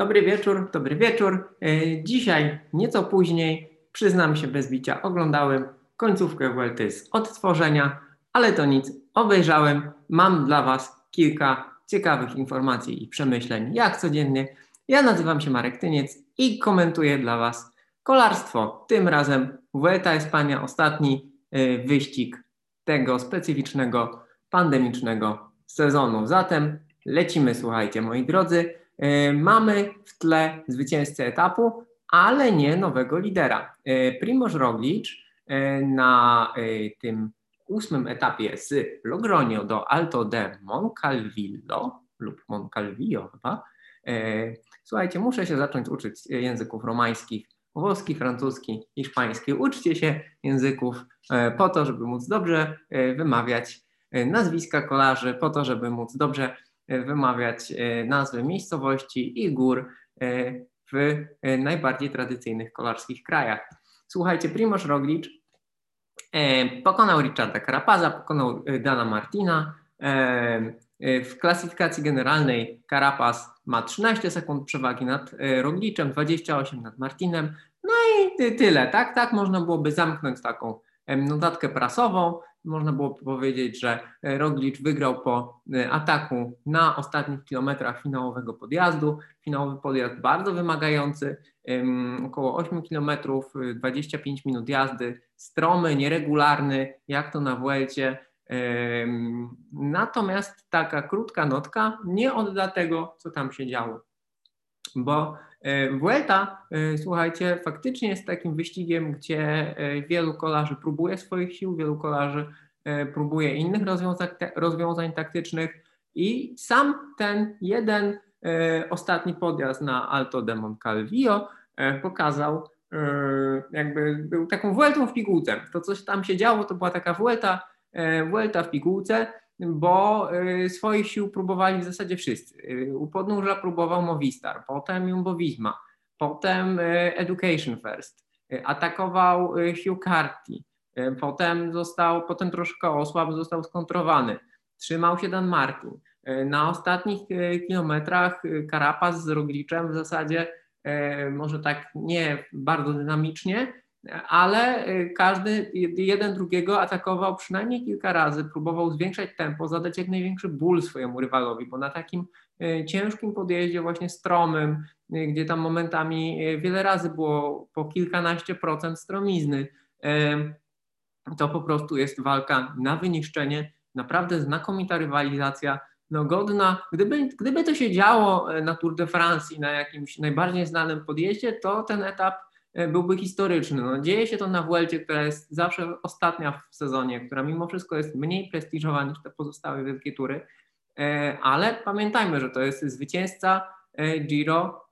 Dobry wieczór, dobry wieczór. E, dzisiaj, nieco później, przyznam się bez bicia, oglądałem końcówkę Vuelty z odtworzenia, ale to nic, obejrzałem. Mam dla Was kilka ciekawych informacji i przemyśleń, jak codziennie. Ja nazywam się Marek Tyniec i komentuję dla Was kolarstwo. Tym razem Vuelta Espania, ostatni e, wyścig tego specyficznego, pandemicznego sezonu. Zatem lecimy, słuchajcie, moi drodzy. E, mamy w tle zwycięzcę etapu, ale nie nowego lidera. E, Primoz Roglic e, na tym ósmym etapie z Logronio do Alto de Moncalvillo lub Moncalvillo chyba. Słuchajcie, muszę się zacząć uczyć języków romańskich, włoski, francuski, hiszpański. Uczcie się języków po to, żeby móc dobrze wymawiać nazwiska kolarzy, po to, żeby móc dobrze wymawiać e, nazwy miejscowości i gór e, w e, najbardziej tradycyjnych kolarskich krajach. Słuchajcie, Primoz Roglic pokonał Richarda Carapaza, pokonał Dana Martina. W klasyfikacji generalnej Carapaz ma 13 sekund przewagi nad Roglicem, 28 nad Martinem. No i tyle, tak? Tak można byłoby zamknąć taką notatkę prasową można było powiedzieć, że e, Roglic wygrał po e, ataku na ostatnich kilometrach finałowego podjazdu. Finałowy podjazd bardzo wymagający, około 8 kilometrów, 25 minut jazdy, stromy, nieregularny, jak to na Vuelcie. Natomiast taka krótka notka nie odda tego, co tam się działo. Bo e, Vuelta, słuchajcie, faktycznie jest takim wyścigiem, gdzie wielu kolarzy próbuje swoich sił, wielu kolarzy E, próbuje innych rozwiązań, rozwiązań taktycznych i sam ten jeden e, ostatni podjazd na Alto de Moncalvillo e, pokazał, jakby był taką Vueltą w pigułce. To, co tam się działo, to była taka Vuelta, Vuelta w pigułce, bo swoich sił próbowali w zasadzie wszyscy. U podnóża próbował Movistar, potem Jumbo Visma, potem Education First, atakował Hugh Carty, potem został, potem troszkę osłabł, został skontrowany. Trzymał się Dan Martin. E, na ostatnich kilometrach Karapaz z Rogliczem w zasadzie może tak nie bardzo dynamicznie, ale każdy jeden drugiego atakował przynajmniej kilka razy, próbował zwiększać tempo, zadać jak największy ból swojemu rywalowi, bo na takim ciężkim podjeździe właśnie stromym, gdzie tam momentami wiele razy było po kilkanaście procent stromizny, to po prostu jest walka na wyniszczenie, naprawdę znakomita rywalizacja, no godna, gdyby, gdyby to się działo na Tour de France i na jakimś najbardziej znanym podjeździe, to ten etap byłby historyczny. No, dzieje się to na Vuelcie, która jest zawsze ostatnia w sezonie, która mimo wszystko jest mniej prestiżowa niż te pozostałe wielkie tury, e, ale pamiętajmy, że to jest zwycięzca E, Giro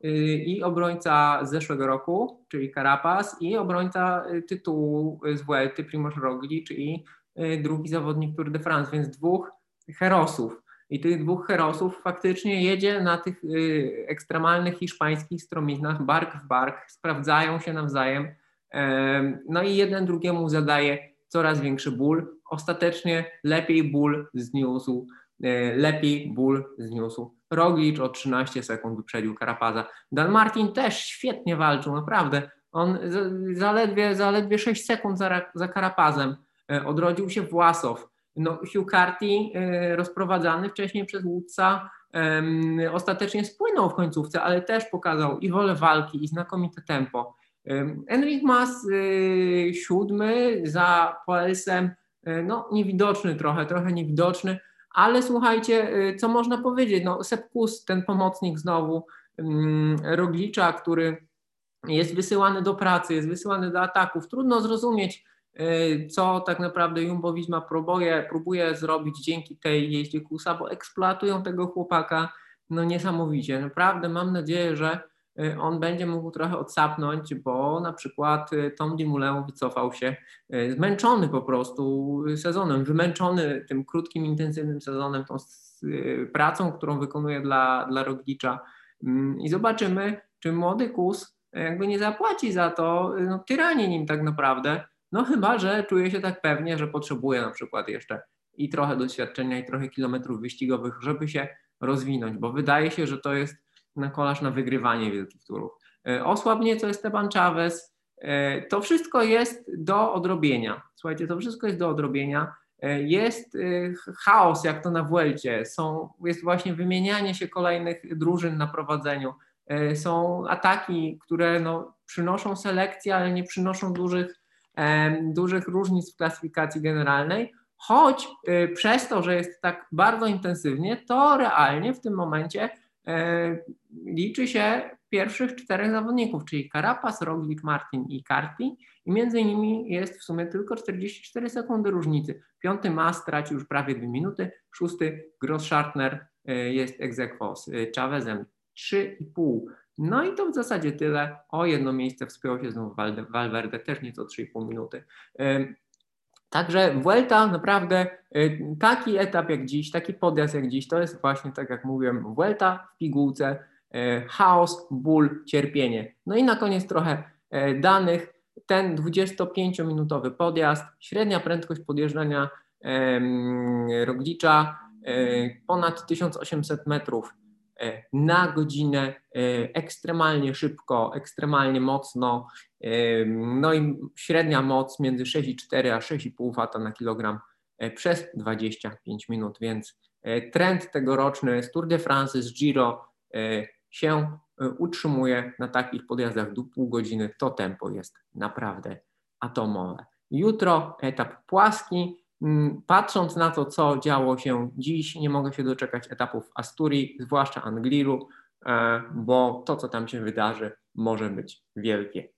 i obrońca z zeszłego roku, czyli Carapaz i obrońca tytułu z Vuelty Primoz Roglic i drugi zawodnik Tour de France, więc dwóch herosów. I tych dwóch herosów faktycznie jedzie na tych ekstremalnych hiszpańskich stromiznach bark w bark, sprawdzają się nawzajem. No i jeden drugiemu zadaje coraz większy ból. Ostatecznie lepiej ból zniósł, lepiej ból zniósł Roglic o 13 sekund wyprzedził Karapaza. Dan Martin też świetnie walczył, naprawdę. On zaledwie, zaledwie 6 sekund za, za Karapazem. E, odrodził się Własow. No, Hugh Carty e, rozprowadzany wcześniej przez Woodsa ostatecznie spłynął w końcówce, ale też pokazał i wolę walki, i znakomite tempo. Enric Mas e, siódmy za Poelsem, no niewidoczny trochę, trochę niewidoczny, ale słuchajcie, co można powiedzieć? No, Sepkus, ten pomocnik znowu Roglicza, który jest wysyłany do pracy, jest wysyłany do ataków. Trudno zrozumieć, co tak naprawdę Jumbo Visma próbuje, próbuje zrobić dzięki tej jeździe Kusa, bo eksploatują tego chłopaka no niesamowicie. Naprawdę mam nadzieję, że Y, on będzie mógł trochę odsapnąć, bo na przykład y, Tom Dumoulin wycofał się y, zmęczony po prostu sezonem, wymęczony tym krótkim, intensywnym sezonem, tą pracą, którą wykonuje dla, dla Roglicza mm, i zobaczymy, czy młody Kus jakby nie zapłaci za to no, tyranie nim tak naprawdę, no chyba, że czuje się tak pewnie, że potrzebuje na przykład jeszcze i trochę doświadczenia i trochę kilometrów wyścigowych, żeby się rozwinąć, bo wydaje się, że to jest na kolarz na wygrywanie wielkich turów. Osłabnie, co Esteban Chavez. To wszystko jest do odrobienia. Słuchajcie, to wszystko jest do odrobienia. Jest chaos, jak to na Vuelcie. Są, jest właśnie wymienianie się kolejnych drużyn na prowadzeniu. Są ataki, które no, przynoszą selekcję, ale nie przynoszą dużych, dużych różnic w klasyfikacji generalnej. Choć y, przez to, że jest tak bardzo intensywnie, to realnie w tym momencie e, liczy się pierwszych czterech zawodników, czyli Carapaz, Roglic, Martin i Carti i między nimi jest w sumie tylko 44 sekundy różnicy. Piąty Mas stracił już prawie dwie minuty, szósty Gross-Schartner e, jest egzekwo z e, Chavezem 3,5. No i to w zasadzie tyle. O jedno miejsce wspiął się znów Valverde, też nieco 3,5 minuty. Także Vuelta naprawdę y, taki etap jak dziś, taki podjazd jak dziś, to jest właśnie tak jak mówiłem, Vuelta w pigułce, y, chaos, ból, cierpienie. No i na koniec trochę y, danych. Ten 25-minutowy podjazd, średnia prędkość podjeżdżania Roglicza ponad 1800 metrów E, na godzinę, e, ekstremalnie szybko, ekstremalnie mocno. E, no i średnia moc między 6,4 a 6,5 W na kilogram przez 25 minut, więc trend tegoroczny z Tour de France, z Giro się utrzymuje na takich podjazdach do pół godziny. To tempo jest naprawdę atomowe. Jutro etap płaski, patrząc na to, co działo się dziś, nie mogę się doczekać etapów Asturii, zwłaszcza Angliru, e, bo to, co tam się wydarzy, może być wielkie.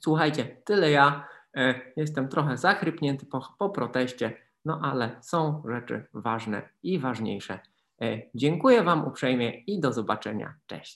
Słuchajcie, tyle ja. E, jestem trochę zachrypnięty po, po proteście, no ale są rzeczy ważne i ważniejsze. E, dziękuję Wam uprzejmie i do zobaczenia. Cześć.